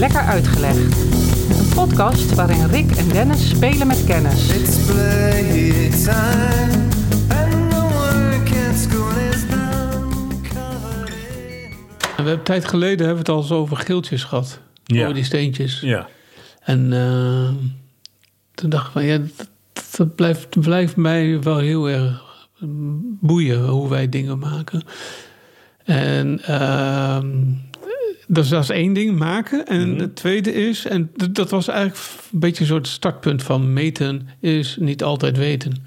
Lekker Uitgelegd. Een podcast waarin Rick en Dennis spelen met kennis. We hebben tijd geleden hebben we het al eens over geeltjes gehad. Ja. Over die steentjes. Ja. En eh, toen dacht ik van ja, dat, dat blijft, blijft mij wel heel erg boeien hoe wij dingen maken. En ehm, dat, is, dat is één ding, maken. En het tweede is, en dat was eigenlijk een beetje een soort startpunt van meten, is niet altijd weten.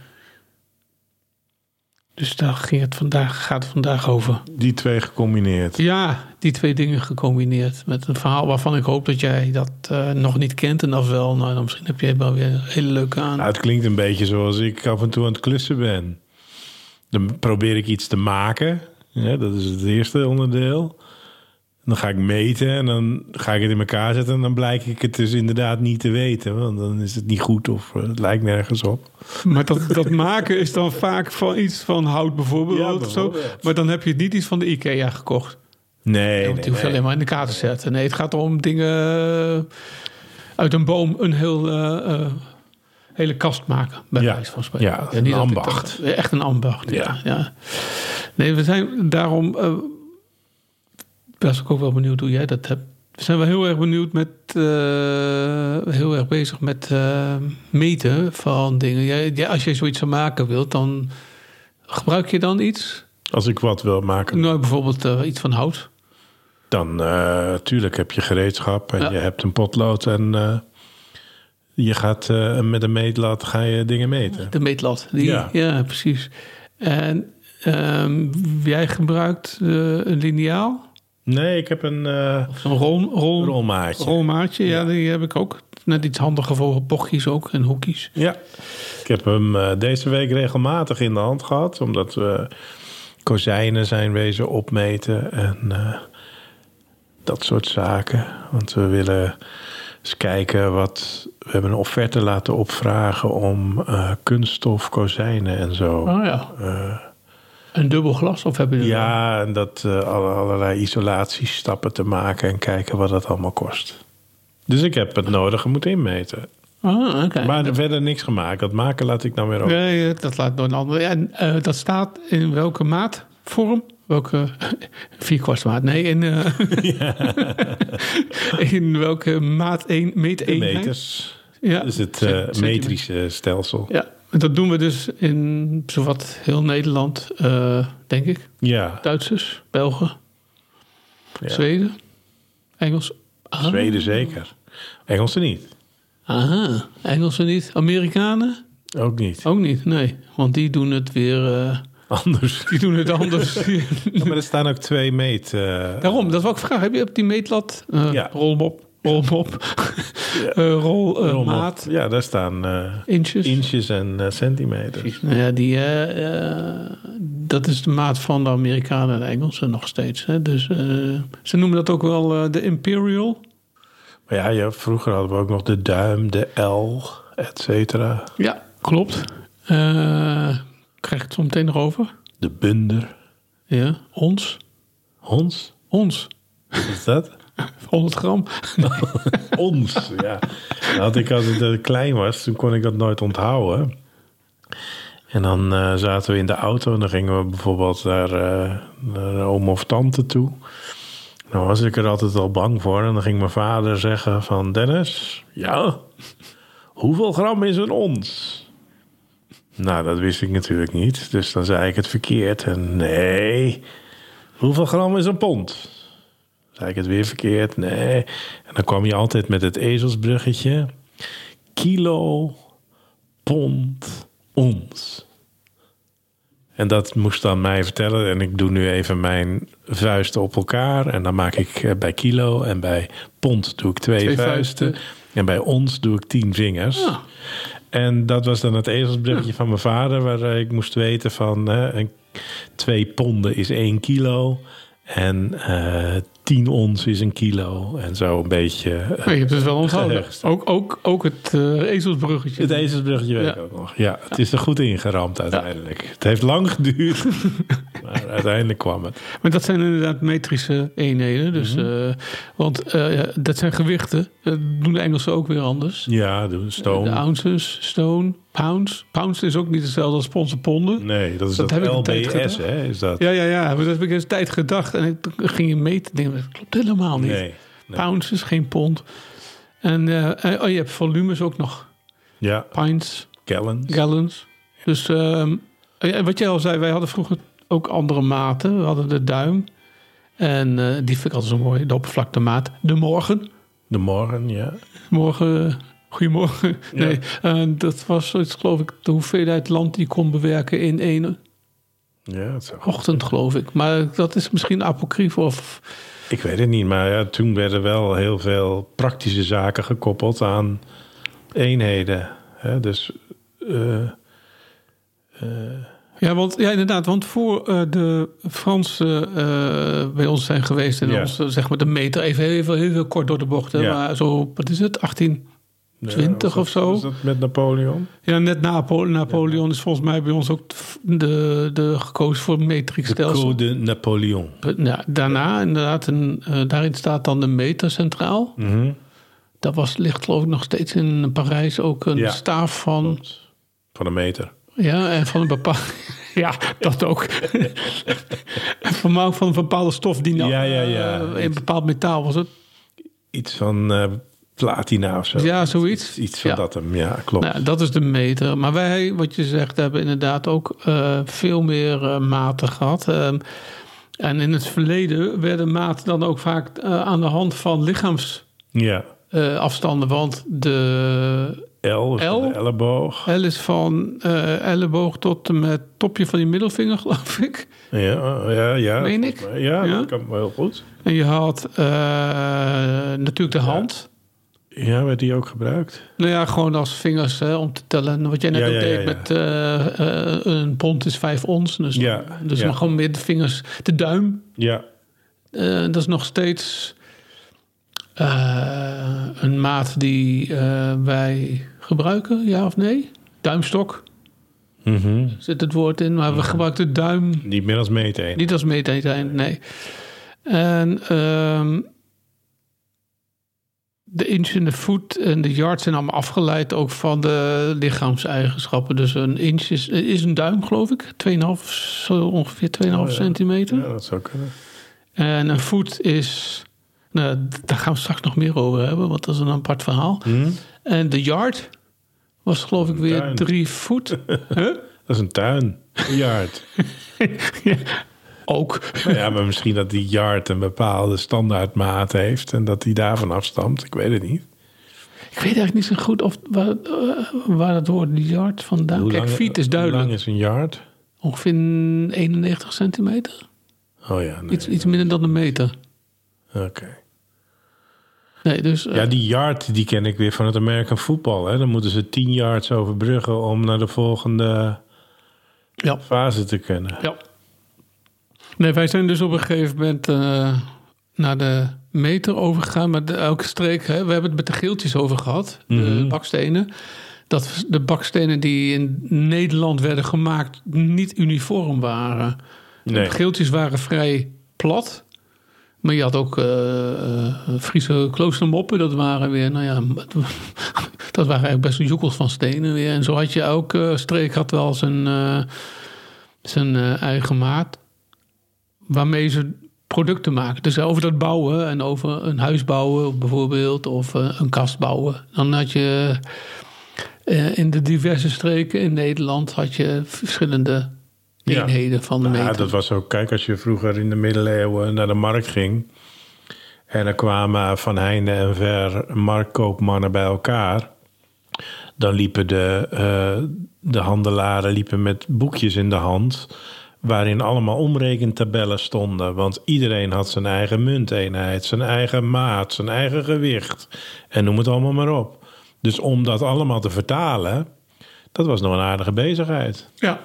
Dus daar ging het vandaag, gaat het vandaag over. Die twee gecombineerd. Ja, die twee dingen gecombineerd met een verhaal waarvan ik hoop dat jij dat eh, nog niet kent. En als wel, nou, dan misschien heb jij wel weer een hele leuke aan. Nou, het klinkt een beetje zoals ik af en toe aan het klussen ben. Dan probeer ik iets te maken. Ja, dat is het eerste onderdeel. Dan ga ik meten en dan ga ik het in elkaar zetten. En dan blijk ik het dus inderdaad niet te weten. Want dan is het niet goed of eh, het lijkt nergens op. Maar dat, dat maken is dan vaak van iets van hout bijvoorbeeld. Ja, of zo. Maar dan heb je niet iets van de IKEA gekocht. Nee, Want nee, die hoef je nee. alleen maar in de kaart te zetten. Nee, het gaat om dingen eh, uit een boom een heel, eh, hele kast maken. Bij Ja. wijze van spreken. Ja, een niet ambacht. dat- echt een ambacht, ja. Ja. Nee, we zijn daarom... was ik ook wel benieuwd hoe jij dat hebt. We zijn wel heel erg benieuwd met... eh, heel erg bezig met eh, meten van dingen. Jij, jij- als je zoiets aan maken wilt, dan gebruik je dan iets? Als ik wat wil maken, Nou, bijvoorbeeld eh, iets van hout. dan eh tuurlijk heb je gereedschap en Ja. je hebt een potlood en je gaat met een meetlat ga je dingen meten. De meetlat. Die, ja. Ja. precies. En ehm, jij gebruikt een liniaal? Nee, ik heb een eh, Of zo'n rol, rol, rolmaatje. rolmaatje? Ja, die heb ik ook. Net iets handiger voor bochtjes ook en hoekjes. Ja, ik heb hem eh, deze week regelmatig in de hand gehad, omdat we kozijnen zijn wezen opmeten en eh, dat soort zaken. Want we willen eens kijken wat. We hebben een offerte laten opvragen om eh, kunststof kozijnen en zo. Oh ja. Een dubbel glas? Of heb je er Ja, en dat eh, alle- allerlei isolatiestappen te maken en kijken wat dat allemaal kost. Dus ik heb het nodige moeten inmeten. Ah, oké. Maar er verder niks gemaakt. Dat maken laat ik dan weer over. Nee, eh, dat laat door een ander. En eh, dat staat in welke maatvorm? Welke vierkwartsmaat? Nee, in, in welke maat een, meeteenheid? meters. Ja, is het metrische stelsel. Ja, dat doen we dus in zowat heel Nederland, eh, denk ik. Ja, Duitsers, Belgen, ja. Zweden, Engels. Ah, Zweden zeker. Engelsen niet. Aha, Engelsen niet. Amerikanen? Ook niet. Ook niet, nee. Want die doen het weer... eh, Anders. die doen het anders. Ja, maar er staan ook twee meet. eh, Daarom, dat wil ik vragen. Heb je op die meetlat uh, Ja. Rolmop, rolmop, eh, rol, eh, maat, Ja, daar staan eh, inches? inches en centimeters. Nou ja, die, dat is de maat van de Amerikanen en de Engelsen nog steeds. Hè? Dus eh, ze noemen dat ook wel eh, de Imperial. Maar ja, ja, vroeger hadden we ook nog de duim, de L, et cetera. Ja, klopt. Eh, krijg ik het zo meteen nog over? De bunder. Ja, ons. Ons? Ons. Wat is dat? 100 gram. Ons, ja. Had ik als ik klein was, toen kon ik dat nooit onthouden. En dan eh, zaten we in de auto en dan gingen we bijvoorbeeld naar, naar oom of tante toe. Dan was ik er altijd al bang voor. En dan ging mijn vader zeggen van... Dennis, ja, hoeveel gram is een ons? Nou, dat wist ik natuurlijk niet. Dus dan zei ik het verkeerd. En nee, hoeveel gram is een pond? Zei ik het weer verkeerd? Nee. En dan kwam je altijd met het ezelsbruggetje. Kilo, pond, ons. En dat moest dan mij vertellen. En ik doe nu even mijn vuisten op elkaar. En dan maak ik eh, bij kilo en bij pond doe ik twee, Twee vuisten. vuisten. En bij ons doe ik tien vingers. Ah. En dat was dan het ezelsbruggetje van mijn vader, waar eh, ik moest weten van hè, een, twee ponden is één kilo. En eh, 10 ons is een kilo. En zo een beetje. eh, Maar je hebt het wel onthouden. Ook, ook, ook het eh, ezelsbruggetje. Het ezelsbruggetje weet Ja. ik ook nog. Ja, het is er goed ingeramd uiteindelijk. Het heeft lang geduurd, maar uiteindelijk kwam het. Maar dat zijn inderdaad metrische eenheden. Dus, Mhm. eh, want dat zijn gewichten. Dat doen de Engelsen ook weer anders. Ja, de De stoom. ounces, stone, pounds. Pounds is ook niet hetzelfde als en ponden. Nee, dat is Dat dat, heb ik een tijd hè? Is dat? Ja, ja, ja. Maar dat heb ik eens tijd gedacht. En ik ging je meten. Denk, dat klopt helemaal niet. Nee. nee. Pounds is geen pond. En eh, oh, je hebt volumes ook nog. Ja, Pints, gallons. gallons. Dus ehm, ja, wat jij al zei, wij hadden vroeger ook andere maten. We hadden de duim. En eh, die vind ik altijd zo mooi. De oppervlaktemaat. De morgen. De morgen, ja. Morgen. Goedemorgen. Ja. Nee, eh, dat was zoiets, geloof ik, de hoeveelheid land die kon bewerken in één Ja, ochtend, geloof ik. Maar dat is misschien apocrief of... Ik weet het niet, maar ja, toen werden wel heel veel praktische zaken gekoppeld aan eenheden. Hè? Dus eh, Ja, want, ja, inderdaad. Want voor eh, de Fransen eh, bij ons zijn geweest... en Ja. ons, eh, zeg maar, de meter... even heel, veel- heel, veel kort door de bocht. Hè, Ja. Maar zo, wat is het, 18... ja, 20 was of dat- zo. Was dat met Napoleon? Ja, net na Napo- Napoleon is volgens mij bij ons ook de, de gekozen voor het De metriekstelsel. Code Napoleon. Ja, daarna inderdaad, een, eh, daarin staat dan de meter centraal. Mhm. Dat was, ligt geloof ik nog steeds in Parijs ook een Ja. staaf van... Van een meter. Ja, en van een bepaalde... ja, dat ook. en van, van een bepaalde stof die nou, Ja, ja, ja. eh, in een bepaald metaal was het. Iets van eh, platina of zo. Ja, zoiets. Iets van Ja. dat hem, ja, klopt. Nou, dat is de meter. Maar wij, wat je zegt, hebben inderdaad ook eh, veel meer eh, maten gehad. Ehm, en in het verleden werden maten dan ook vaak eh, aan de hand van lichaamsafstanden. Ja. want de L, is van L? de elleboog. L is van elleboog tot en met topje van je middelvinger, geloof ik. Ja, ja, ja. Meen ik? Ja, Ja? dat kan wel heel goed. En je had natuurlijk de hand. Ja, werd die ook gebruikt? Nou ja, gewoon als vingers hè, om te tellen. Wat jij net Ja, ook ja, deed ja, met eh, eh, een pond is vijf ons. Dus, Ja, dus maar gewoon meer de vingers. De duim, Ja. eh, dat is nog steeds een maat die wij gebruiken, ja of nee? Duimstok Mhm. zit het woord in, maar we gebruiken de duim Niet meer als meeteen. niet als meeteind, nee. En ehm, de inch en de voet en de yard zijn allemaal afgeleid ook van de lichaamseigenschappen. Dus een inch is, is een duim, geloof ik. 2,5, zo ongeveer 2,5 Oh ja. centimeter. Ja, dat zou kunnen. En een voet is, nou, daar gaan we straks nog meer over hebben, want dat is een apart verhaal. Hm? En de yard was geloof ik weer tuin. drie voet. Huh? Dat is een tuin. Een yard. ja, ook. Nou ja, maar misschien dat die yard een bepaalde standaardmaat heeft... en dat die daarvan afstamt. Ik weet het niet. Ik weet eigenlijk niet zo goed of, waar, eh, waar het woord yard vandaan Hoe Kijk, lang- feet is Hoe duidelijk. lang is een yard? Ongeveer 91 centimeter. Oh ja, nee. Iets, iets minder dan een meter. Oké. Nee, dus... eh, Ja, die yard die ken ik weer van het American football. Hè? Dan moeten ze 10 yards overbruggen om naar de volgende ja, fase te kunnen. ja. Nee, wij zijn dus op een gegeven moment eh, naar de meter overgegaan. Maar de, elke streek, hè, we hebben het met de geeltjes over gehad. De Mhm. bakstenen. Dat de bakstenen die in Nederland werden gemaakt niet uniform waren. Nee. De geeltjes waren vrij plat. Maar je had ook eh eh, Friese kloostermoppen. Dat waren weer, nou ja, dat waren eigenlijk best wel joekels van stenen weer. En zo had je elke streek had wel zijn, zijn eigen maat. Waarmee ze producten maken. Dus over dat bouwen en over een huis bouwen bijvoorbeeld. Of eh, een kast bouwen. Dan had je eh, in de diverse streken in Nederland had je verschillende Ja. eenheden van de Ja, meter. dat was ook, kijk, als je vroeger in de middeleeuwen naar de markt ging. En er kwamen van heinde en ver marktkoopmannen bij elkaar. Dan liepen de, eh, de handelaren liepen met boekjes in de hand. Waarin allemaal omrekentabellen stonden. Want iedereen had zijn eigen munteenheid, zijn eigen maat, zijn eigen gewicht. En noem het allemaal maar op. Dus om dat allemaal te vertalen, dat was nog een aardige bezigheid. Ja.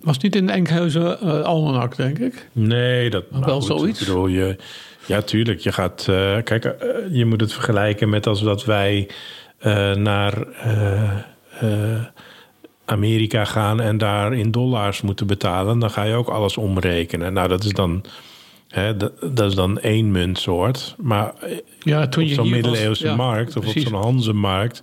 Was niet in de Enkhuizen eh Almanak, denk ik. Nee, dat maar wel goed, zoiets? Ik bedoel, je, ja, tuurlijk. Je gaat. eh, kijk, eh, je moet het vergelijken met als dat wij naar Amerika gaan en daar in dollars moeten betalen. Dan ga je ook alles omrekenen. Nou, dat is dan. Hè, dat, is dan één muntsoort. Maar eh, Ja, toen op je zo'n was- middeleeuwse ja, markt of precies. op zo'n Hanzemarkt,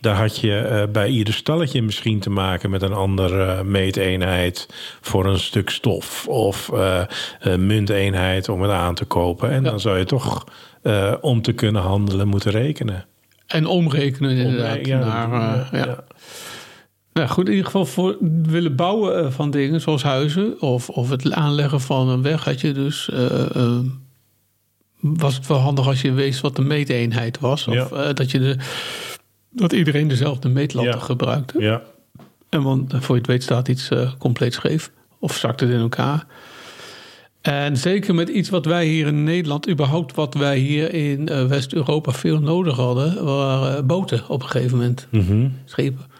daar had je eh, bij ieder stalletje misschien te maken met een andere meeteenheid voor een stuk stof of eh, een munteenheid om het aan te kopen. En Ja. dan zou je toch eh, om te kunnen handelen moeten rekenen. En omrekenen inderdaad. naar, eh, ja. Nou goed, in ieder geval voor willen bouwen eh, van dingen zoals huizen of, of het aanleggen van een weg had je dus. eh, eh, was het wel handig als je wist wat de meeteenheid was. Of Ja. dat, je de, dat iedereen dezelfde meetlatten Ja. gebruikte. Ja, En want voor je het weet staat iets compleet scheef. Of zakt het in elkaar. En zeker met iets wat wij hier in Nederland, überhaupt wat wij hier in West-Europa veel nodig hadden, waren boten op een gegeven moment, Mhm. schepen.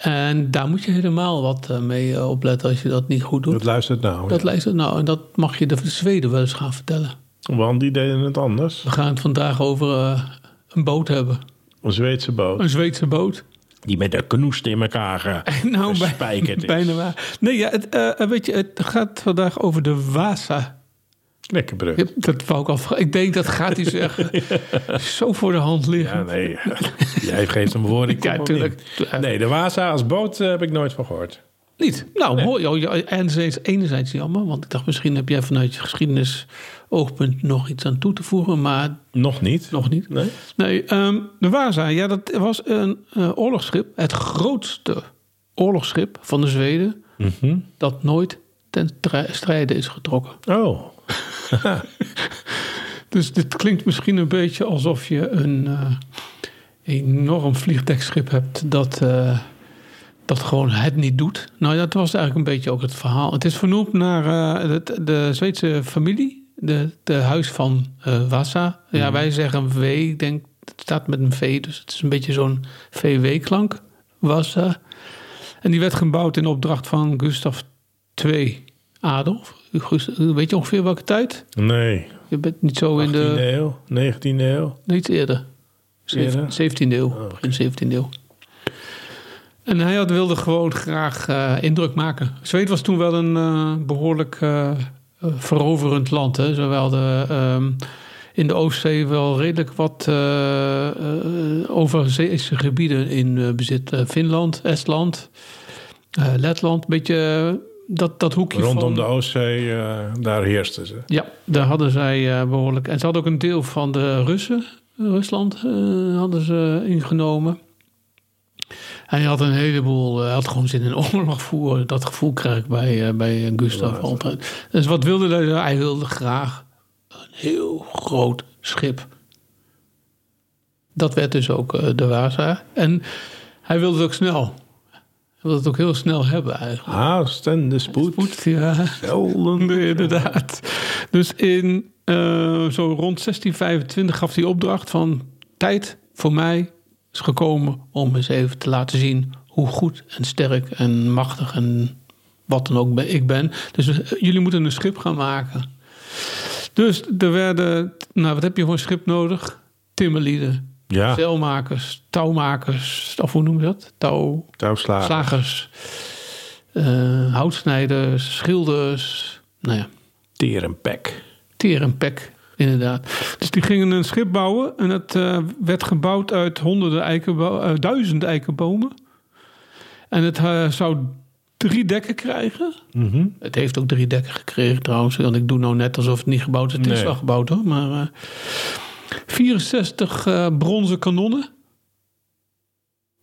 En daar moet je helemaal wat eh, mee eh, opletten als je dat niet goed doet. dat luistert nou. Dat ja. het nou, en dat mag je de Zweden wel eens gaan vertellen. Want die deden het anders. We gaan het vandaag over eh, een boot hebben. Een Zweedse boot. Een Zweedse boot. Die met de knoest in elkaar Nou, bij- is. bijna waar. Nee, ja, het, eh, weet je, het gaat vandaag over de Wasa. Lekker brug. Ja, Dat wou ik al. Ik denk dat gaat hij zeggen. Zo voor de hand Ja, liggen. nee. Jij geeft hem woord. Ik Ja, kom tuurlijk. niet. Nee, de Waza als boot eh, heb ik nooit van gehoord. Niet? Nou, mooi. Oh, ja, enerzijds, enerzijds jammer. Want ik dacht, misschien heb jij vanuit je geschiedenis oogpunt nog iets aan toe te voegen. Maar Nog niet. nog niet. Nee? Nee, ehm, de Waza, ja, dat was een eh, oorlogsschip. Het grootste oorlogsschip van de Zweden. Mhm. Dat nooit ten tri- strijde is getrokken. Oh. Dus dit klinkt misschien een beetje alsof je een eh, enorm vliegdekschip hebt dat, eh, dat gewoon het niet doet. Nou, dat was eigenlijk een beetje ook het verhaal. Het is vernoemd naar eh, de, de Zweedse familie, de, de huis van Wassa. Ja, wij zeggen W, ik denk het staat met een V, dus het is een beetje zo'n VW-klank, Wassa. En die werd gebouwd in opdracht van Gustav II Adolf. Weet je ongeveer welke tijd? Nee. Je bent niet zo in 18e de... eeuw, 19e eeuw. Nee, iets eerder. Eerder? 17e eeuw. Oh, Begin 17e eeuw. En hij had, wilde gewoon graag eh, indruk maken. Zweden was toen wel een eh, behoorlijk eh, eh, veroverend land. Hè. Ze hadden ehm, in de Oostzee wel redelijk wat overzeese gebieden in bezit. Finland, Estland, Letland. Een beetje dat, dat hoekje Rondom van... de Oostzee, eh, daar heersten ze. Ja, daar hadden zij eh, behoorlijk. En ze hadden ook een deel van de Russen, Rusland, eh, hadden ze ingenomen. Hij had een heleboel, hij had gewoon zin in oorlog voeren. Dat gevoel krijg ik bij, bij Gustav altijd. Dus wat wilde hij? Hij wilde graag een heel groot schip. Dat werd dus ook de Waza. En hij wilde het ook snel. Wilde het ook heel snel hebben eigenlijk. Haast en de spoed. Spoed, ja. Zelden. Inderdaad. Dus in eh, zo rond 1625 gaf hij opdracht van tijd voor mij is gekomen om eens even te laten zien hoe goed en sterk en machtig en wat dan ook ik ben. Dus eh, jullie moeten een schip gaan maken. Dus er werden, nou wat heb je voor een schip nodig? Timmerlieden, Ja, zeilmakers, touwmakers, of hoe noem je dat? Touw, touwslagen. slagers, eh, houtsnijders, schilders. Nou ja, Teer en pek. teer en pek, inderdaad. Dus die gingen een schip bouwen en het eh, werd gebouwd uit honderden eikenbo- eh, duizend eikenbomen. En het zou drie dekken krijgen. Mhm. Het heeft ook drie dekken gekregen trouwens. Want ik doe nou net alsof het niet gebouwd is. Het is wel gebouwd hoor. Maar 64 eh, bronzen kanonnen.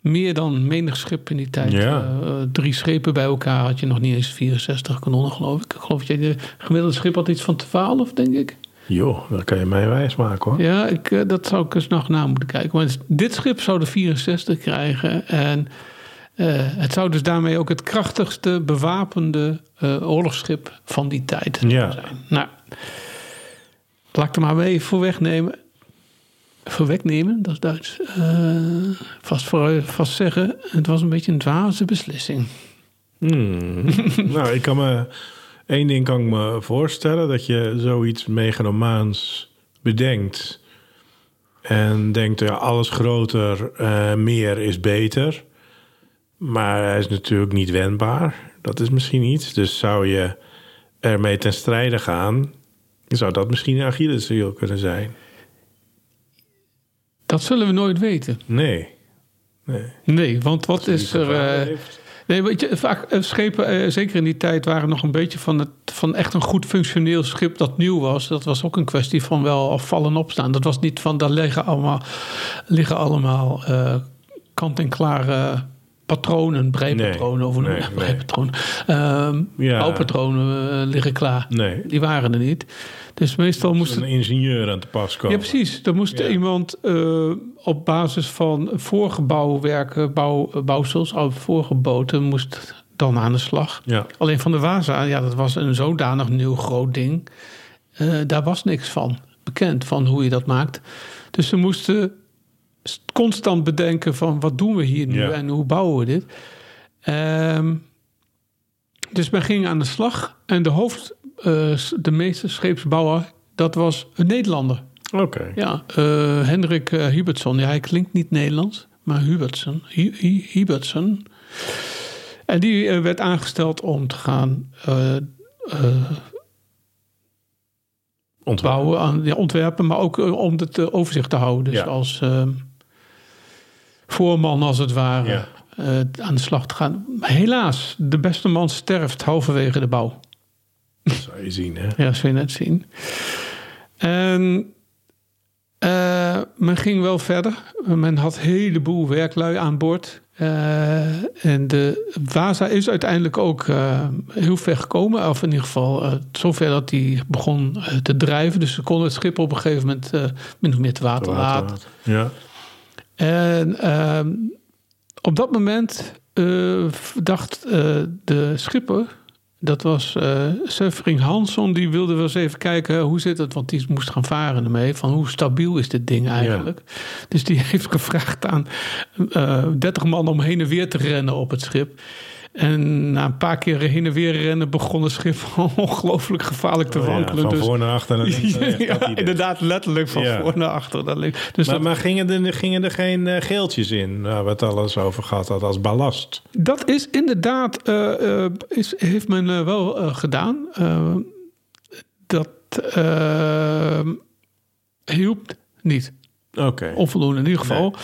Meer dan menig schip in die tijd. Ja. Eh, drie schepen bij elkaar had je nog niet eens 64 kanonnen geloof ik. Ik geloof dat je de gemiddelde schip had iets van 12 denk ik. Joh, dat kan je mij wijs maken hoor. Ja, ik, eh, dat zou ik eens nog na moeten kijken. Maar dit schip zou de 64 krijgen. En het zou dus daarmee ook het krachtigste bewapende oorlogsschip van die tijd Ja. zijn. Nou, laat ik er maar mee even voor wegnemen. Voor wegnemen, dat is Duits. Eh, vast, voor, vast zeggen, het was een beetje een dwaze beslissing. Hmm. nou, ik kan me... één ding kan ik me voorstellen. Dat je zoiets megalomaans bedenkt. En denkt, ja, alles groter, eh, meer is beter. Maar hij is natuurlijk niet wendbaar. Dat is misschien iets. Dus zou je ermee ten strijde gaan... zou dat misschien een Achilleshiel kunnen zijn. Dat zullen we nooit weten. Nee. Nee. Nee, want wat is er... eh. Nee, weet je, vaak eh, schepen, eh, zeker in die tijd, waren nog een beetje van, het, van echt een goed functioneel schip dat nieuw was. Dat was ook een kwestie van wel afvallen en opstaan. Dat was niet van, daar liggen allemaal, liggen allemaal kant-en-klare patronen, breipatronen, of hoe noem je nee, dat? nee. breipatronen. Ehm Ja. bouwpatronen eh, liggen klaar. Nee. Die waren er niet. Dus meestal Moest een ingenieur aan te pas komen. ja, precies. Er moest Ja. iemand eh, op basis van vorige bouwwerken, bouw, bouwsels, al vorige boten, moest dan aan de slag. Ja. Alleen van de Waza, ja, dat was een zodanig nieuw groot ding. Eh, daar was niks van bekend, van hoe je dat maakt. Dus ze moesten constant bedenken van wat doen we hier nu en hoe bouwen we dit. Ehm, dus men ging aan de slag en de hoofd, eh, de meeste scheepsbouwer, dat was een Nederlander. Oké. Ja, eh, Hendrik eh, Hubertson. Ja, hij klinkt niet Nederlands, maar Hubertson. Hu- Hu- Hubertson. En die werd aangesteld om te gaan eh, eh, Ontwerp. bouwen, aan, ja, ontwerpen, maar ook om het overzicht te houden. Dus Ja. als ehm, voorman, als het ware, Ja. eh, aan de slag te gaan. Maar helaas, de beste man sterft halverwege de bouw. Dat zou je zien, hè? Ja, zul je net zien. En eh, men ging wel verder. Men had een heleboel werklui aan boord. Eh, en de Waza is uiteindelijk ook heel ver gekomen. Of in ieder geval zover dat hij begon te drijven. Dus ze konden het schip op een gegeven moment min of meer te water laten. Ja. En ehm, op dat moment eh, dacht eh, de schipper, dat was eh Severin Hansson, die wilde wel eens even kijken hoe zit het, want die moest gaan varen ermee, van hoe stabiel is dit ding eigenlijk. Dus die heeft gevraagd aan eh 30 man om heen en weer te rennen op het schip. En na een paar keer heen en weer rennen begon het schip ongelooflijk gevaarlijk te Oh ja, wankelen. van dus, voor naar achter. Naar ja, idee. inderdaad, letterlijk van Ja. voor naar achter. Dus Maar, dat, maar gingen, er, gingen er geen eh, geeltjes in, waar we het al eens over gehad hadden, als ballast? Dat is inderdaad, eh, eh, is, heeft men eh, wel eh, gedaan. Eh, dat eh, hielp niet. Oké, Onvoldoende in ieder geval.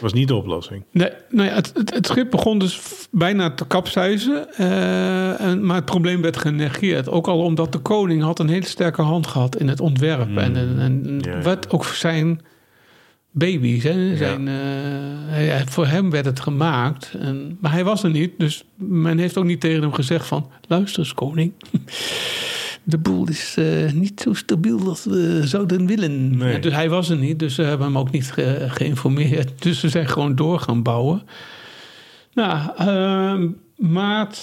was niet de oplossing. Nee, nou ja, het, het, het schip begon dus bijna te kapseizen. eh, en, maar het probleem werd genegeerd. Ook al omdat de koning had een hele sterke hand gehad in het ontwerp. En, en, en Hmm. Ja. ook zijn baby's. Hè, zijn, eh, hij- voor hem werd het gemaakt. En, maar hij was er niet. Dus men heeft ook niet tegen hem gezegd van... luister eens koning... De boel is eh, niet zo stabiel als we zouden willen. Nee. Ja, dus hij was er niet, dus ze hebben hem ook niet ge- geïnformeerd. Dus ze zijn gewoon door gaan bouwen. Nou, ehm, maart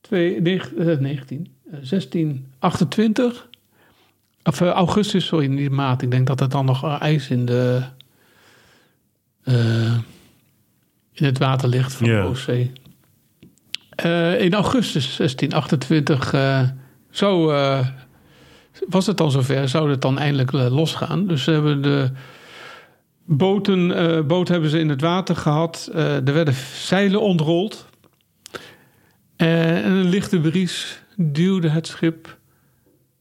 2, negen- eh, 19, eh, 1628. Of eh, augustus, sorry, niet maart. Ik denk dat er dan nog eh, ijs in, de, in het water ligt van Ja. de Oostzee. In augustus 1628 eh, zo, eh, was het dan zover, zou het dan eindelijk eh, losgaan. Dus ze hebben de boten, eh, boot hebben ze in het water gehad. Eh, er werden zeilen ontrold. En een lichte bries duwde het schip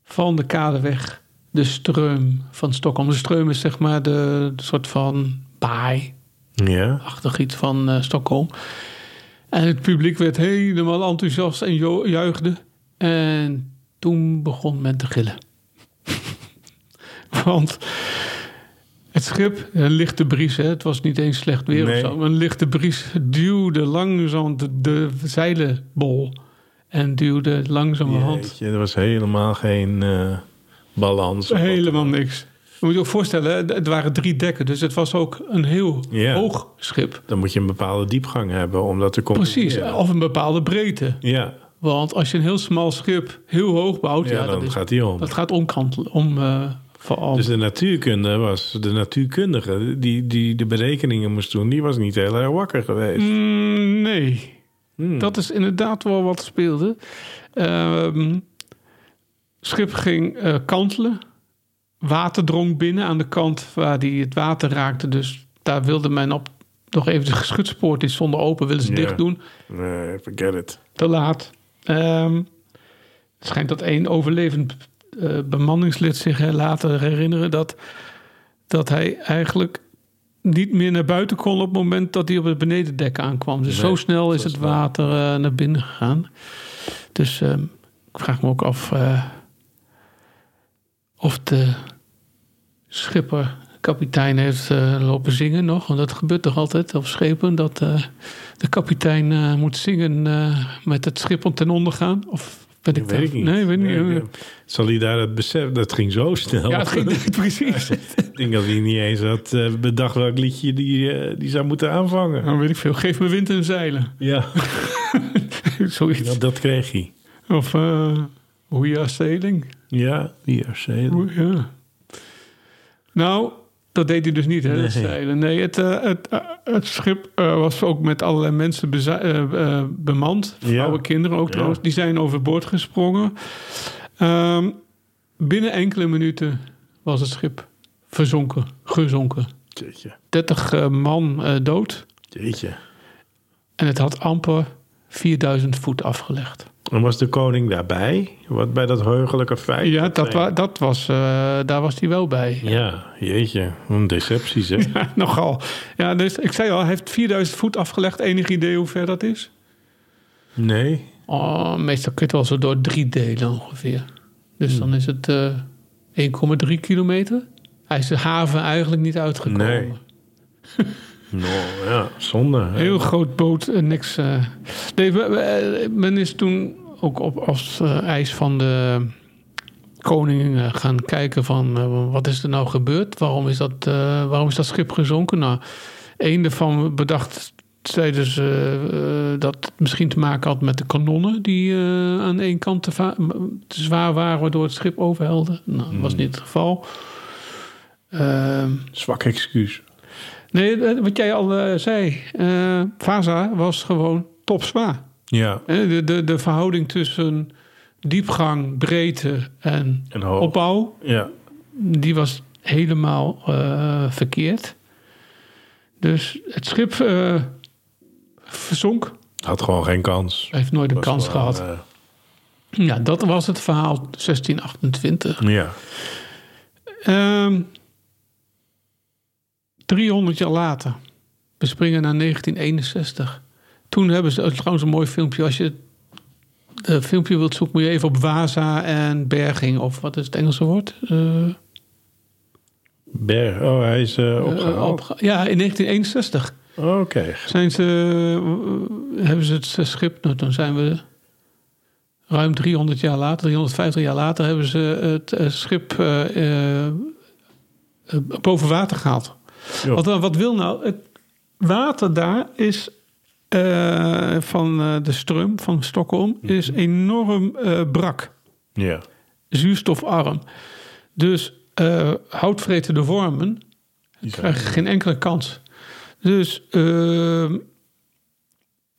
van de kade weg. De streum van Stockholm. De streum is zeg maar de, de soort van baai Ja, achtig iets van Stockholm. En het publiek werd helemaal enthousiast en juichte. En toen begon men te gillen. Want het schip, een lichte bries, hè, het was niet eens slecht weer Nee. of zo. maar Een lichte bries duwde langzaam de, de zeilenbol. En duwde langzamerhand Jeetje, er was helemaal geen eh, balans. helemaal niks. Je moet je ook voorstellen, het waren drie dekken. Dus het was ook een heel hoog schip. Dan moet je een bepaalde diepgang hebben om dat te combineren. Precies, of een bepaalde breedte. Ja, Want als je een heel smal schip heel hoog bouwt, ja, ja, dan dat, is, gaat die om. dat gaat omkantelen. Om, eh, vooral. Dus de natuurkunde was, de natuurkundige die, die de berekeningen moest doen, die was niet heel erg wakker geweest. Mm, nee. Hmm. Dat is inderdaad wel wat speelde. Ehm schip ging eh, kantelen. Water drong binnen aan de kant waar die het water raakte. Dus daar wilde men op nog even de geschutspoort die stonden open, willen ze dicht doen. Nee, forget it. Te laat. Ehm, het schijnt dat één overlevend eh, bemanningslid zich later herinneren dat, dat hij eigenlijk niet meer naar buiten kon op het moment dat hij op het benedendek aankwam. Dus Nee, zo snel is het water eh, naar binnen gegaan. Dus ehm, ik vraag me ook af eh, of de schipper, kapitein, heeft eh, lopen zingen nog. Want dat gebeurt toch altijd op schepen, dat eh, de kapitein eh, moet zingen met het schip om ten onder gaan? Of ben ik weet ik niet. Nee, weet Nee, niet. Zal hij daar het besef? Dat ging zo snel. Ja, het ging precies. ik denk dat hij niet eens had bedacht welk liedje die, die zou moeten aanvangen. Dan weet ik veel. Geef me wind en zeilen. Ja, Zoiets. ja dat kreeg hij. Of eh We Are Sailing. Ja, die RC. Oeh, Ja. Nou, dat deed hij dus niet, hè, Nee. dat zeilen. Nee, het, eh, het, eh, het schip eh, was ook met allerlei mensen bemand. Vrouwen, Ja. kinderen ook Ja. trouwens. Die zijn overboord gesprongen. Ehm, binnen enkele minuten was het schip verzonken, gezonken. Jeetje, 30 eh, man dood. jeetje. En het had amper 4000 voet afgelegd. En was de koning daarbij? Wat bij dat heugelijke feit? Ja, dat, wa- dat was, eh, daar was hij wel bij. Ja, jeetje. Een deceptie zeg. Ja, nogal. Ja, dus ik zei al, hij heeft 4000 voet afgelegd. Enig idee hoe ver dat is? Nee. Oh, meestal kun je het wel zo door drie delen ongeveer. Dus dan is het eh 1,3 kilometer. Hij is de haven eigenlijk niet uitgekomen. Nee. Nou, ja, zonde. hè. Heel groot boot en niks. eh. Nee, we- we- eh, men is toen ook op als eh, eis van de koning gaan kijken van wat is er nou gebeurd? Waarom is dat, waarom is dat schip gezonken? Nou, een ervan bedacht eh, dat het misschien te maken had met de kanonnen die aan één kant te, zwaar waren waardoor het schip overhelde. Nou, dat was niet het geval. Ehm Zwak excuus. Nee, eh, wat jij al eh, zei. eh Vaza was gewoon topzwaar. Ja, De, de, de verhouding tussen diepgang, breedte en opbouw... Ja, die was helemaal verkeerd. Dus het schip eh, verzonk. had gewoon geen kans. Heeft nooit een Was kans gehad. eh, Ja, dat was het verhaal 1628. ja, Ehm 300 jaar later. We springen naar 1961. Toen hebben ze trouwens een mooi filmpje. Als je het filmpje wilt zoeken, moet je even op Waza en berging. Of wat is het Engelse woord? Eh, Berg. Oh, hij is eh, eh, opgehaald. opge- ja, in 1961 Oké. zijn ze, eh, hebben ze het schip. Nou, dan zijn we ruim 300 jaar later, 350 jaar later, hebben ze het eh, schip eh, eh, eh, boven water gehaald. Jo. Wat, wat wil nou? Het water daar is eh, van eh, de stroom van Stockholm is enorm eh, brak, Ja. zuurstofarm. Dus eh houtvretende wormen Die krijgen geen enkele kans. Dus eh,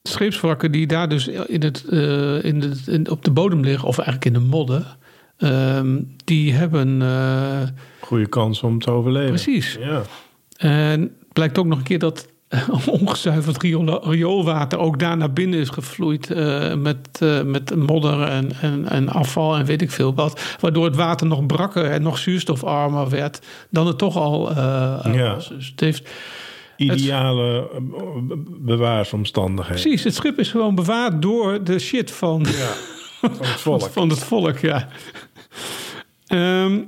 scheepswrakken die daar dus in het, eh, in de, in, op de bodem liggen, of eigenlijk in de modder, ehm, die hebben eh, Goede kans om te overleven. precies. Ja. En het blijkt ook nog een keer dat ongezuiverd riool- rioolwater ook daar naar binnen is gevloeid eh, met, eh, met modder en, en, en afval en weet ik veel wat. Waardoor het water nog brakker en nog zuurstofarmer werd dan het toch al eh, Ja. was. Dus het heeft, Ideale eh, bewaarsomstandigheden. precies, het schip is gewoon bewaard door de shit van, Ja. Van het volk. van het volk. Ja. Ehm,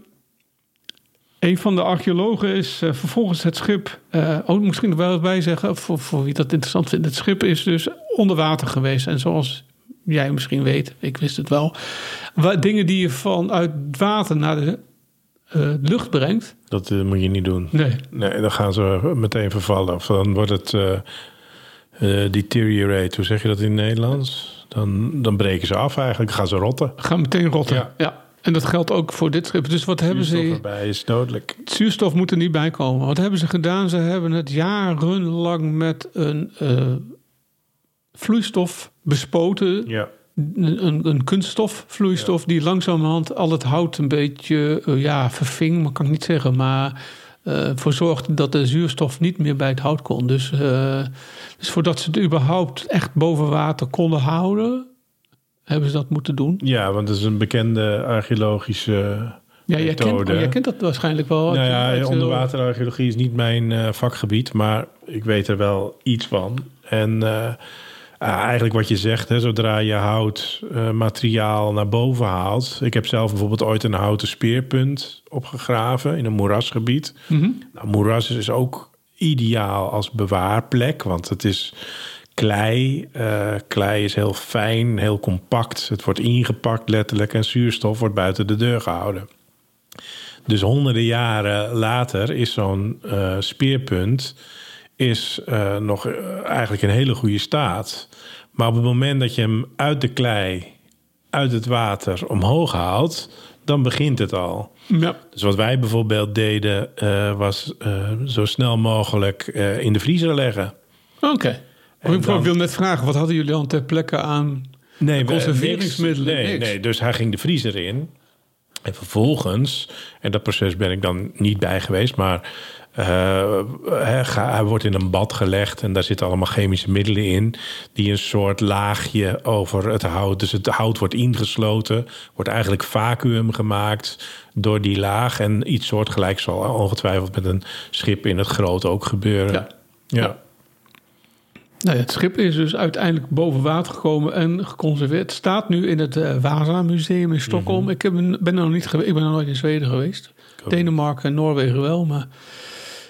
een van de archeologen is eh, vervolgens het schip. eh oh, misschien er wel bij zeggen, voor, voor wie dat interessant vindt. Het schip is dus onder water geweest. En zoals jij misschien weet, ik wist het wel. Wa- dingen die je vanuit het water naar de eh, lucht brengt. Dat moet je niet doen. Nee, Nee, dan gaan ze meteen vervallen. Of dan wordt het deteriorate. Hoe zeg je dat in het Nederlands? Dan, dan breken ze af eigenlijk. gaan ze rotten. gaan meteen rotten. Ja. Ja. En dat geldt ook voor dit schip. Dus wat hebben Zuurstof ze. erbij is dodelijk. Zuurstof moet er niet bij komen. Wat hebben ze gedaan? Ze hebben het jarenlang met een eh, vloeistof bespoten. Ja. Een, een kunststofvloeistof die langzamerhand al het hout een beetje eh, ja, verving, maar kan ik niet zeggen. Maar eh voor zorgde dat de zuurstof niet meer bij het hout kon. Dus, dus voordat ze het überhaupt echt boven water konden houden, hebben ze dat moeten doen. ja, want het is een bekende archeologische Ja, jij kent, methode. oh, jij kent dat waarschijnlijk wel. Nou ja, onderwaterarcheologie is niet mijn eh, vakgebied, maar ik weet er wel iets van. En eh, eigenlijk wat je zegt, hè, zodra je hout eh, materiaal naar boven haalt. Ik heb zelf bijvoorbeeld ooit een houten speerpunt opgegraven in een moerasgebied. Mhm. Nou, moeras is ook ideaal als bewaarplek, want het is klei. Eh, klei is heel fijn, heel compact. Het wordt ingepakt letterlijk en zuurstof wordt buiten de deur gehouden. Dus honderden jaren later is zo'n eh, speerpunt is, eh, nog eigenlijk in hele goede staat. Maar op het moment dat je hem uit de klei, uit het water omhoog haalt, dan begint het al. Ja. Dus wat wij bijvoorbeeld deden, was zo snel mogelijk in de vriezer leggen. Oké. Ik dan- wil net vragen, wat hadden jullie dan ter plekke aan Nee, conserveringsmiddelen? Nee, Niks. nee, dus hij ging de vriezer in. En vervolgens, en dat proces ben ik dan niet bij geweest, maar eh, hij, ga- hij wordt in een bad gelegd en daar zitten allemaal chemische middelen in, die een soort laagje over het hout. Dus het hout wordt ingesloten, wordt eigenlijk vacuüm gemaakt door die laag. En iets soortgelijks zal ongetwijfeld met een schip in het groot ook gebeuren. Ja. ja. Nou ja, het schip is dus uiteindelijk boven water gekomen en geconserveerd. Het staat nu in het eh Vasa Museum in Stockholm. Mhm. Ik heb, ben nog niet. Ik ben nog nooit in Zweden geweest. Denemarken en Noorwegen wel, maar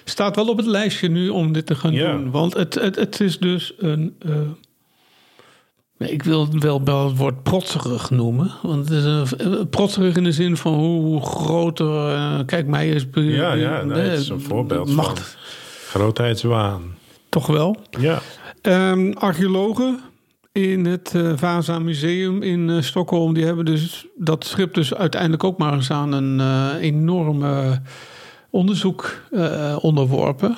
staat wel op het lijstje nu om dit te gaan doen. Want het, het, het is dus een. eh, ik wil het wel, wel het woord protserig noemen. Want het is een, eh, protserig in de zin van hoe groter. eh, kijk, mij is. Ja, ja, nee, het is een voorbeeld Macht, van grootheidswaan. Toch wel. Ja. Ehm, archeologen in het eh Vasa Museum in eh, Stockholm... die hebben dus dat schip dus uiteindelijk ook maar eens aan een eh enorm eh, onderzoek onderworpen.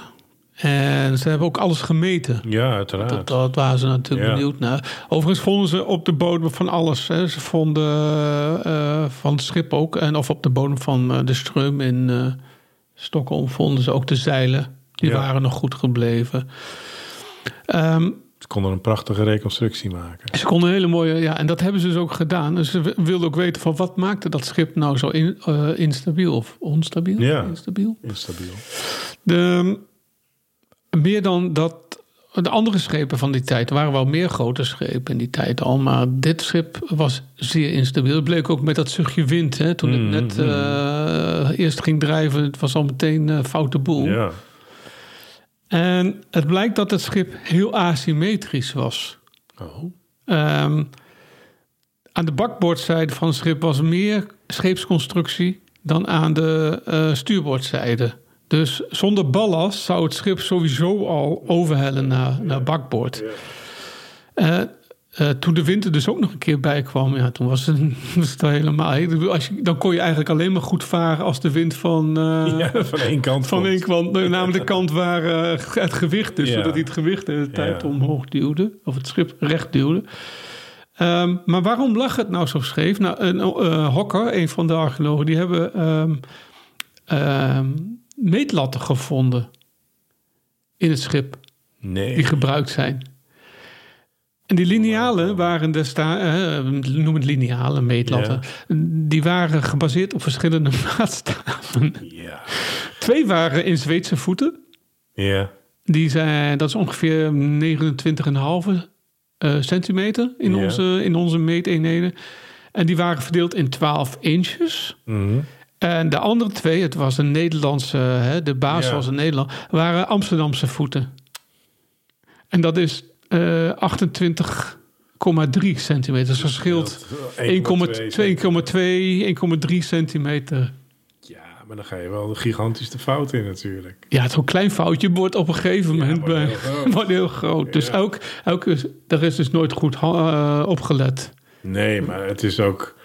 En ze hebben ook alles gemeten. Ja, uiteraard. Dat, dat waren ze natuurlijk Ja. benieuwd naar. Overigens vonden ze op de bodem van alles. Hè. Ze vonden van het schip ook... en of op de bodem van de Ström in Stockholm... vonden ze ook de zeilen. Die Ja. waren nog goed gebleven. Ehm, Ze konden een prachtige reconstructie maken. ze konden een hele mooie, ja, en dat hebben ze dus ook gedaan. Dus ze wilden ook weten van wat maakte dat schip nou zo in, eh, instabiel of onstabiel? Ja. Instabiel. Instabiel. De, meer dan dat. De andere schepen van die tijd er waren wel meer grote schepen in die tijd al. Maar dit schip was zeer instabiel. Het bleek ook met dat zuchtje wind. Hè, toen Mm, het net eh, eerst ging drijven, het was al meteen eh foute boel. Ja. En het blijkt dat het schip heel asymmetrisch was. Oh. Ehm, aan de bakboordzijde van het schip was meer scheepsconstructie dan aan de eh, stuurboordzijde. Dus zonder ballast zou het schip sowieso al overhellen naar, naar bakboord. Eh, eh, toen de wind er dus ook nog een keer bij kwam, ja, toen was het, was het helemaal. Als je, dan kon je eigenlijk alleen maar goed varen als de wind van, eh, Ja, van één kant. van één kant, eh, namelijk de kant waar eh, het gewicht is, Ja. zodat hij het gewicht de hele tijd Ja. omhoog duwde, of het schip recht duwde. Ehm, maar waarom lag het nou zo scheef? Nou, een Hokker, een van de archeologen, die hebben ehm, meetlatten gevonden in het schip die Nee. gebruikt zijn. En die linealen waren destijds, noem het linealen, meetlatten, die waren gebaseerd op verschillende maatstaven. Ja. Twee waren in Zweedse voeten. Ja. Die zijn, dat is ongeveer 29,5 eh, centimeter in, Ja. onze, in onze meeteenheden. En die waren verdeeld in 12 inches. Mhm. En de andere twee, het was een Nederlandse, hè, de baas Ja. was een Nederland, waren Amsterdamse voeten. En dat is eh 28,3 centimeter. Dus dat scheelt 1,2, 1,3 centimeter. Ja, maar dan ga je wel gigantisch de fout in natuurlijk. Ja, zo'n klein foutje wordt op een gegeven moment wordt heel groot. wordt heel groot. Dus Ja. elk is, daar is dus nooit goed eh, opgelet. Nee, maar het is ook...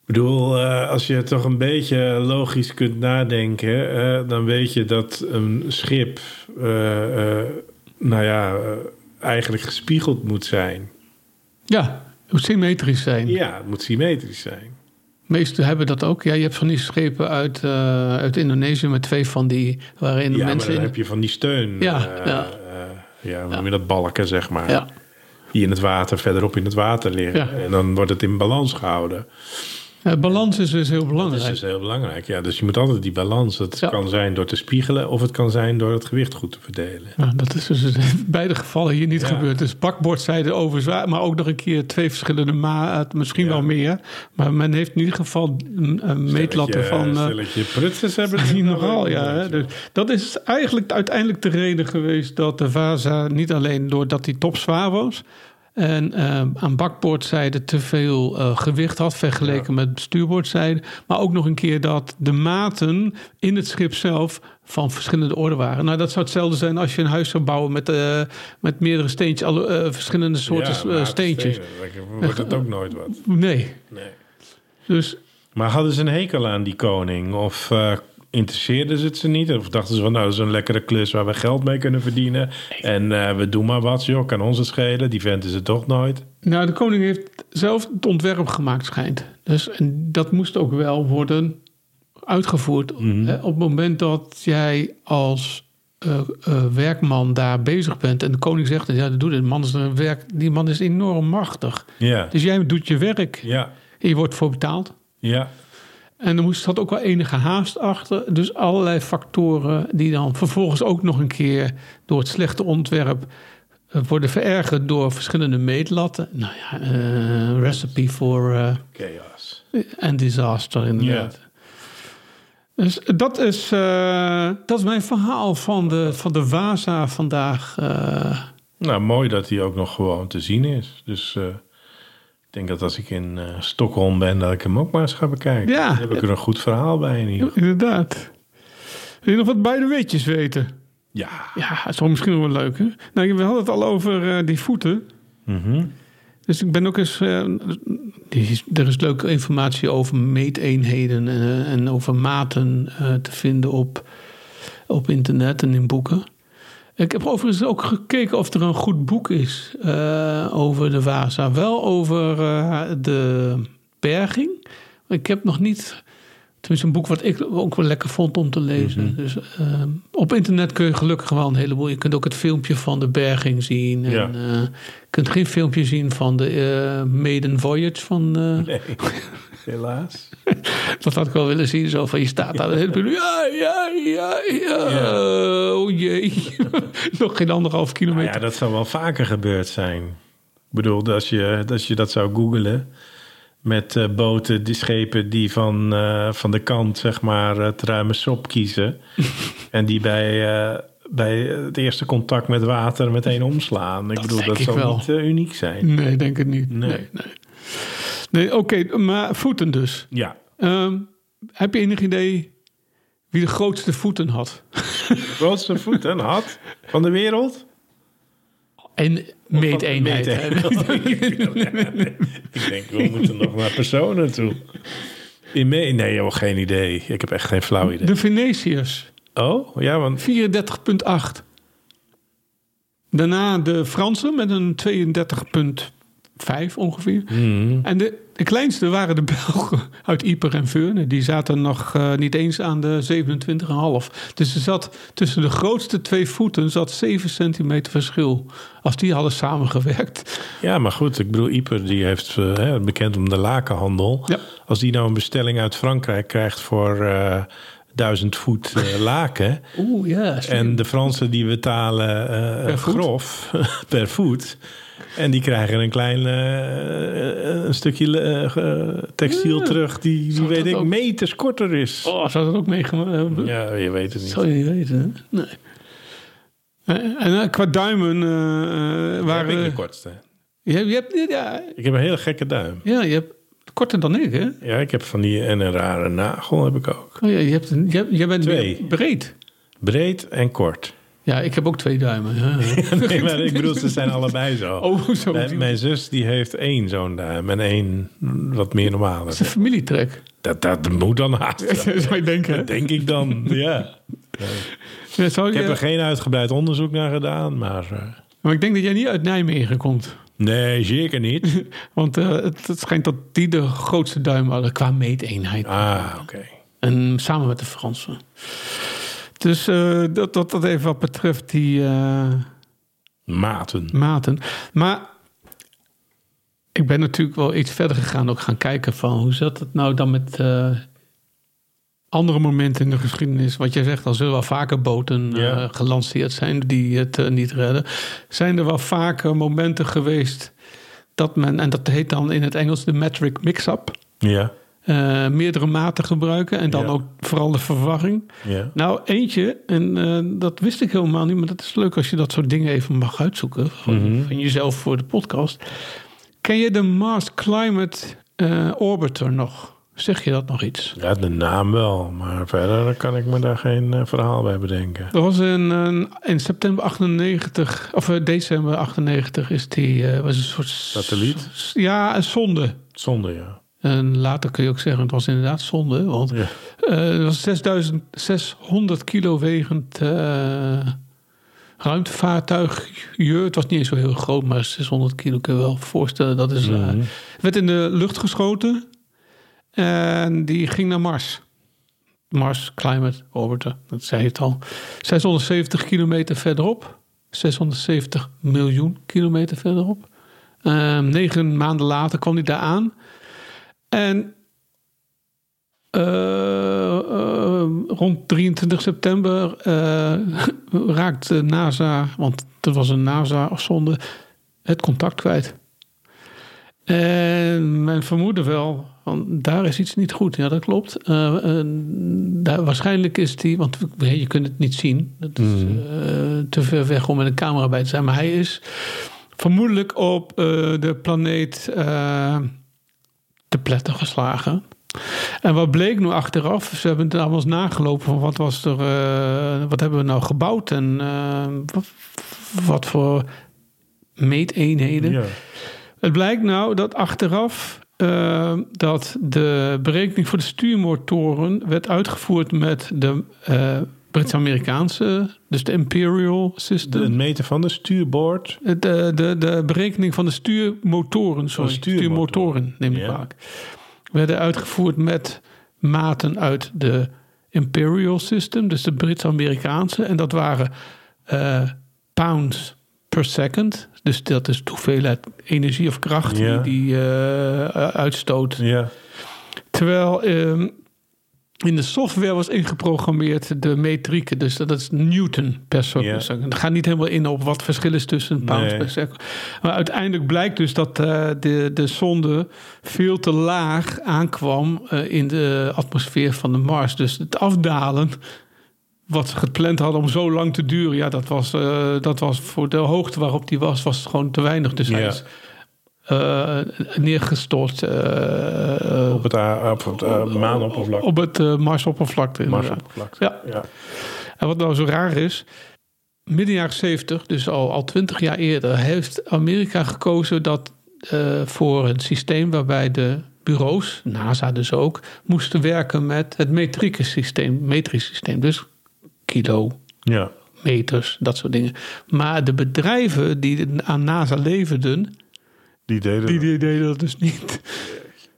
Ik bedoel, eh, als je toch een beetje logisch kunt nadenken... eh, dan weet je dat een schip... nou ja, eh, eigenlijk gespiegeld moet zijn. Ja, het moet symmetrisch zijn. Ja, het moet symmetrisch zijn. Meesten hebben dat ook. Ja, je hebt van die schepen uit, eh, uit Indonesië met twee van die waarin Ja, maar mensen. dan in- heb je van die steun. Ja, eh, ja. ja, je dat balken, zeg maar. Ja, Die in het water, verderop in het water liggen. Ja. En dan wordt het in balans gehouden. Eh, balans is dus heel Dat is belangrijk. dus heel belangrijk. Ja, dus je moet altijd die balans. Het Ja. kan zijn door te spiegelen of het kan zijn door het gewicht goed te verdelen. Ja, dat is dus in beide gevallen hier niet Ja. gebeurd. Dus bakbordzijde over zwaar, maar ook nog een keer twee verschillende maat, misschien Ja. wel meer. Maar men heeft in ieder geval een, meetlatten van. eh, Stelletje prutsers hebben het Die nogal, ja. Hè? Dus dat is eigenlijk uiteindelijk de reden geweest dat de Vaza niet alleen doordat hij topzwaar was en eh, aan bakboordzijde te veel eh, gewicht had vergeleken met stuurboordzijde, maar ook nog een keer dat de maten in het schip zelf van verschillende orde waren. Nou, dat zou hetzelfde zijn als je een huis zou bouwen met, eh, met meerdere steentjes, alle, eh, verschillende soorten Ja, steentjes. stenen, wordt het ook nooit wat. Nee. Nee. Dus Maar hadden ze een hekel aan die koning? Of interesseerden ze het ze niet? Of dachten ze van, nou, dat is een lekkere klus waar we geld mee kunnen verdienen. En eh, we doen maar wat, joh, kan ons het schelen. Die vent is het toch nooit. Nou, de koning heeft zelf het ontwerp gemaakt, schijnt. Dus en dat moest ook wel worden uitgevoerd. Eh, Op het moment dat jij als eh, werkman daar bezig bent en de koning zegt: Ja, doe dit. Man is een werk, die man is enorm machtig. Ja, Dus jij doet je werk. ja, En je wordt voor betaald. ja. En er moest zat ook wel enige haast achter. Dus allerlei factoren die dan vervolgens ook nog een keer door het slechte ontwerp eh, worden verergerd door verschillende meetlatten. Nou ja, eh, recipe voor eh Chaos. en disaster inderdaad. Dus dat is, dat is mijn verhaal van de, van de Waza vandaag. Nou, mooi dat hij ook nog gewoon te zien is. Dus denk dat als ik in eh, Stockholm ben, dat ik hem ook maar eens ga bekijken. Ja. Dan heb ik er een goed verhaal bij in ieder geval. inderdaad. Wil je nog wat bij de weetjes weten? Ja. Ja, dat is wel misschien nog wel leuk. Hè? Nou, we hadden het al over eh, die voeten. Mhm. Dus ik ben ook eens. eh, is- er is leuke informatie over meeteenheden en, en over maten te vinden op, op internet en in boeken. Ik heb overigens ook gekeken of er een goed boek is eh, over de Vasa. Wel over eh, de berging. Ik heb nog niet. Tenminste, een boek wat ik ook wel lekker vond om te lezen. Dus eh, op internet kun je gelukkig wel een heleboel. Je kunt ook het filmpje van de berging zien. En, Ja. eh, je kunt geen filmpje zien van de Maiden Voyage van. Nee, helaas. dat had ik wel willen zien. Zo van je staat daar. het Ja, ja, ja, ja. Oh jee. Nog geen anderhalf Nou kilometer. ja, dat zou wel vaker gebeurd zijn. Ik bedoel, als je, als je dat zou googlen... met eh, boten, die schepen die van, eh, van de kant, zeg maar, het ruime sop kiezen... en die bij, eh, bij het eerste contact met water meteen omslaan. Ik bedoel, denk dat zou wel. niet uniek zijn. Nee, denk het niet. Nee. Nee, nee. Nee oké, maar voeten dus. Ja, Ehm, heb je enig idee wie de grootste voeten had? de grootste voeten had van de wereld... En meeteenheid. Ik denk, we moeten nog naar personen toe. In me nee, joh, geen idee. Ik heb echt geen flauw idee. De Venetiërs, Oh, ja, want 34,8. Daarna de Fransen met een 32,5 ongeveer. Mhm. En de, de kleinste waren de Belgen uit Ieper en Veurne. Die zaten nog eh, niet eens aan de 27,5. Dus er zat tussen de grootste twee voeten zat 7 centimeter verschil. Als die hadden samengewerkt. Ja, maar goed, ik bedoel, Ieper die heeft eh, hè, bekend om de lakenhandel. Ja. Als die nou een bestelling uit Frankrijk krijgt voor eh, duizend voet laken. Oeh, ja. en de Fransen die betalen Per grof per voet. En die krijgen een klein eh, een stukje eh, textiel Ja. terug die, die weet ik ook- meters korter is. Oh, zou dat ook meegemaakt hebben? Ja, je weet het niet. Zou je niet weten, hè? Nee. En eh, qua duimen ben ik waren... de kortste? Je hebt, je hebt, ja, Ik heb een hele gekke duim. ja, je hebt korter dan ik, hè? Ja, ik heb van die en een rare nagel heb ik ook. Oh ja, je, hebt een, je, je bent Twee. breed. Breed en kort. Ja, ik heb ook twee duimen. Nee, maar ik bedoel, ze zijn allebei zo. Oh, zo. Mijn, mijn zus die heeft één zo'n duim en één wat meer normale. Dat is een familietrek. Dat, dat moet dan haast. Zou je denken. Dat denk ik dan, ja. Ja, zou Ik je, heb er geen uitgebreid onderzoek naar gedaan, maar... eh, Maar ik denk dat jij niet uit Nijmegen komt. Nee, zeker niet. Want eh, het, het schijnt dat die de grootste duim hadden qua meeteenheid. Ah, oké. En samen met de Fransen. Dus eh, dat, dat, dat even wat betreft die eh, Maten. maten. Maar ik ben natuurlijk wel iets verder gegaan. Ook gaan kijken van hoe zat het nou dan met eh, andere momenten in de geschiedenis. Wat jij zegt, al zullen wel vaker boten Ja. gelanceerd zijn die het niet redden. Zijn er wel vaker momenten geweest dat men, en dat heet dan in het Engels de metric mix-up. Ja, eh, meerdere maten gebruiken en dan Ja. ook vooral de verwarring. ja. Nou, eentje, en eh, dat wist ik helemaal niet, maar dat is leuk als je dat soort dingen even mag uitzoeken van, Mhm. van jezelf voor de podcast. Ken je de Mars Climate eh, Orbiter nog? Zeg je dat nog iets? Ja, de naam wel, maar verder kan ik me daar geen verhaal bij bedenken. Dat was in, in september 98, of december 98 is die, was een soort... Satelliet? Ja, een zonde. Zonde, ja. En later kun je ook zeggen, het was inderdaad zonde, want Ja. Eh, was 6600 kilo wegend eh ruimtevaartuigje. Het was niet eens zo heel groot, maar 600 kilo kun je wel voorstellen. Dat is, eh, Mhm. werd in de lucht geschoten en die ging naar Mars. Mars Climate Orbiter, dat zei het al. 670 kilometer verderop. 670 miljoen kilometer verderop. Ehm, negen maanden later kwam hij daar aan. En eh, eh, rond 23 september eh, raakte NASA, want dat was een NASA-zonde, het contact kwijt. En men vermoedde wel, want daar is iets niet goed. Ja, dat klopt. Daar, waarschijnlijk is die, want je kunt het niet zien. Dat is Mhm. eh, te ver weg om met een camera bij te zijn. Maar hij is vermoedelijk op de planeet te pletten geslagen. En wat bleek nu achteraf? Ze hebben het allemaal eens nagelopen van wat was er, eh, wat hebben we nou gebouwd en eh, wat, wat voor meeteenheden. ja. Het blijkt nou dat achteraf eh, dat de berekening voor de stuurmotoren werd uitgevoerd met de Brits-Amerikaanse, dus de Imperial System. De, het meten van de stuurboord. De, de, de berekening van de stuurmotoren, sorry, Oh, stuurmotoren. stuurmotoren, neem ik vaak, werden uitgevoerd met maten uit de Imperial System, dus de Brits-Amerikaanse. En dat waren eh, pounds per second. Dus dat is de hoeveelheid energie of kracht die die eh, uitstoot. Ja. Terwijl ehm, in de software was ingeprogrammeerd de metrieken. Dus dat is Newton per Ja. second. Het gaat niet helemaal in op wat verschil is tussen pounds Nee. per second. Maar uiteindelijk blijkt dus dat eh, de, de zonde veel te laag aankwam eh, in de atmosfeer van de Mars. Dus het afdalen wat ze gepland hadden om zo lang te duren, ja, dat was, eh, dat was voor de hoogte waarop die was, was gewoon te weinig. Dus hij is eh, neergestort eh, Op het, op het maanoppervlak. op het eh, Marsoppervlakte. Marsoppervlak. Ja. ja. En wat nou zo raar is, midden jaren 70, dus al, al 20 jaar eerder, heeft Amerika gekozen dat eh, voor een systeem waarbij de bureaus, NASA dus ook, moesten werken met het metrieke systeem, metrisch systeem. Dus kilo, Ja. meters, dat soort dingen. Maar de bedrijven die aan NASA leverden, Die deden die, die deden dat dus niet.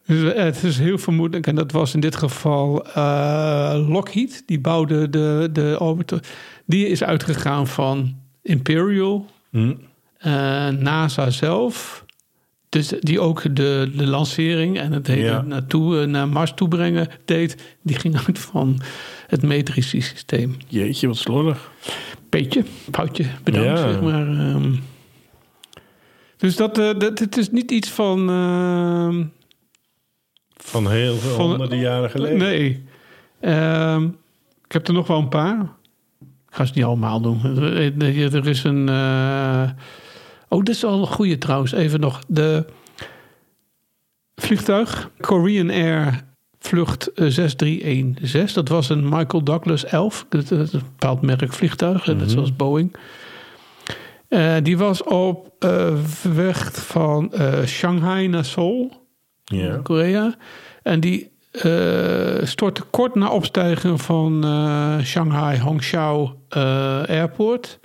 Dus eh, het is heel vermoedelijk, en dat was in dit geval eh, Lockheed, die bouwde de, de orbiter. Die is uitgegaan van Imperial, Hm. eh, NASA zelf. Dus die ook de, de lancering en het hele Ja. naartoe, naar Mars toe brengen deed. Die ging uit van het metrische systeem. Jeetje, wat slordig. Beetje, foutje, bedankt, Ja. zeg maar. ehm. Dus dat, eh, dat, het is niet iets van... ehm, Van heel veel Van- honderden jaren geleden. Nee. Ehm, ik heb er nog wel een paar. Ik ga ze niet allemaal doen. Er, is een... eh, Oh, dit is wel een goede trouwens. Even nog. De vliegtuig Korean Air vlucht eh, 6316. Dat was een Michael Douglas 11. Dat is een bepaald merk vliegtuig. Net zoals Boeing. Eh, die was op eh, weg van eh, Shanghai naar Seoul. Ja. Korea. En die stortte kort na opstijgen van Shanghai Hongqiao Airport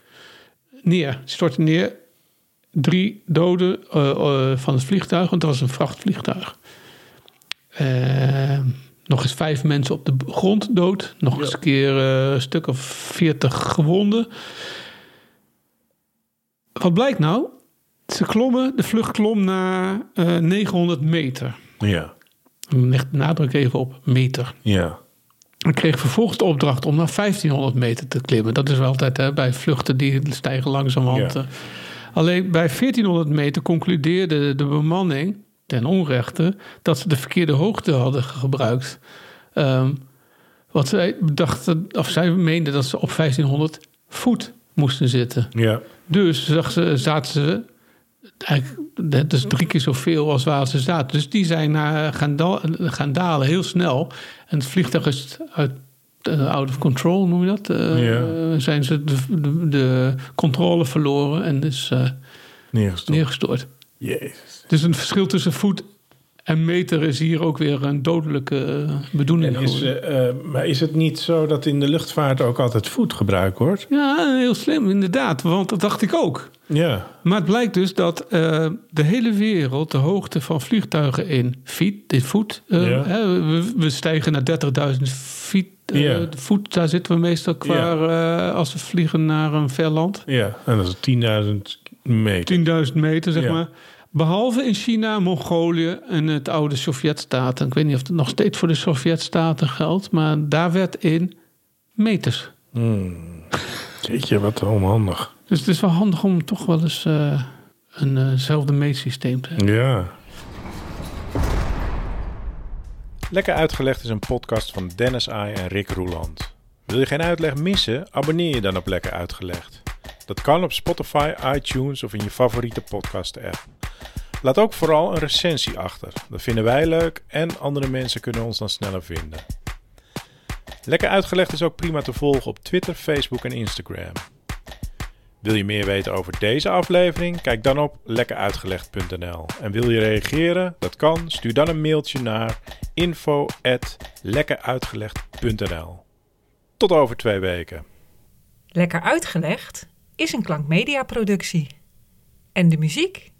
neer. Stortte neer drie doden van het vliegtuig, want dat was een vrachtvliegtuig. Nog eens vijf mensen op de grond dood. Nog eens een keer een stuk of veertig gewonden. Wat blijkt nou? Ze klommen, de vlucht klom naar eh, 900 meter. Ja. Leg de nadruk even op meter. Ja. Ik kreeg vervolgens de opdracht om naar 1500 meter te klimmen. Dat is wel altijd hè, bij vluchten die stijgen langzamerhand. Ja. eh. Alleen bij 1400 meter concludeerde de bemanning ten onrechte dat ze de verkeerde hoogte hadden gebruikt. Ehm wat zij dachten, of zij meenden dat ze op 1500 voet moesten zitten. Ja. Dus zag ze, zaten ze eigenlijk net dus drie keer zoveel als waar ze zaten. Dus die zijn naar gaan, gaan dalen heel snel. En het vliegtuig is uit eh, out of control, noem je dat? Eh. Zijn ze de, de, de controle verloren en is eh, Neergestort. neergestort. Jezus. Dus een verschil tussen voet en meter is hier ook weer een dodelijke eh, bedoeling. En is, eh, eh, maar is het niet zo dat in de luchtvaart ook altijd voet gebruikt wordt? Ja, heel slim, inderdaad. Want dat dacht ik ook. Ja. Maar het blijkt dus dat de hele wereld de hoogte van vliegtuigen in feet, dit voet, Ja. we, we stijgen naar 30.000 feet, Ja. voet. Daar zitten we meestal qua als we vliegen naar een ver land. Ja. En dat is 10.000 meter. 10.000 meter, zeg maar. Behalve in China, Mongolië en het oude Sovjetstaten. Ik weet niet of het nog steeds voor de Sovjetstaten geldt, maar daar werd in meters. Jeetje, wat onhandig. Dus het is wel handig om toch wel eens eh, een eh, eenzelfde meetsysteem te hebben. Ja. Lekker uitgelegd is een podcast van Dennis Ai en Rick Roeland. Wil je geen uitleg missen? Abonneer je dan op Lekker Uitgelegd. Dat kan op Spotify, iTunes of in je favoriete podcast app. Laat ook vooral een recensie achter. Dat vinden wij leuk en andere mensen kunnen ons dan sneller vinden. Lekker Uitgelegd is ook prima te volgen op Twitter, Facebook en Instagram. Wil je meer weten over deze aflevering? Kijk dan op lekkeruitgelegd.nl. En wil je reageren? Dat kan. Stuur dan een mailtje naar info@lekkeruitgelegd.nl. Tot over twee weken. Lekker uitgelegd is een klankmedia productie. En de muziek,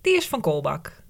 die is van Kolbak.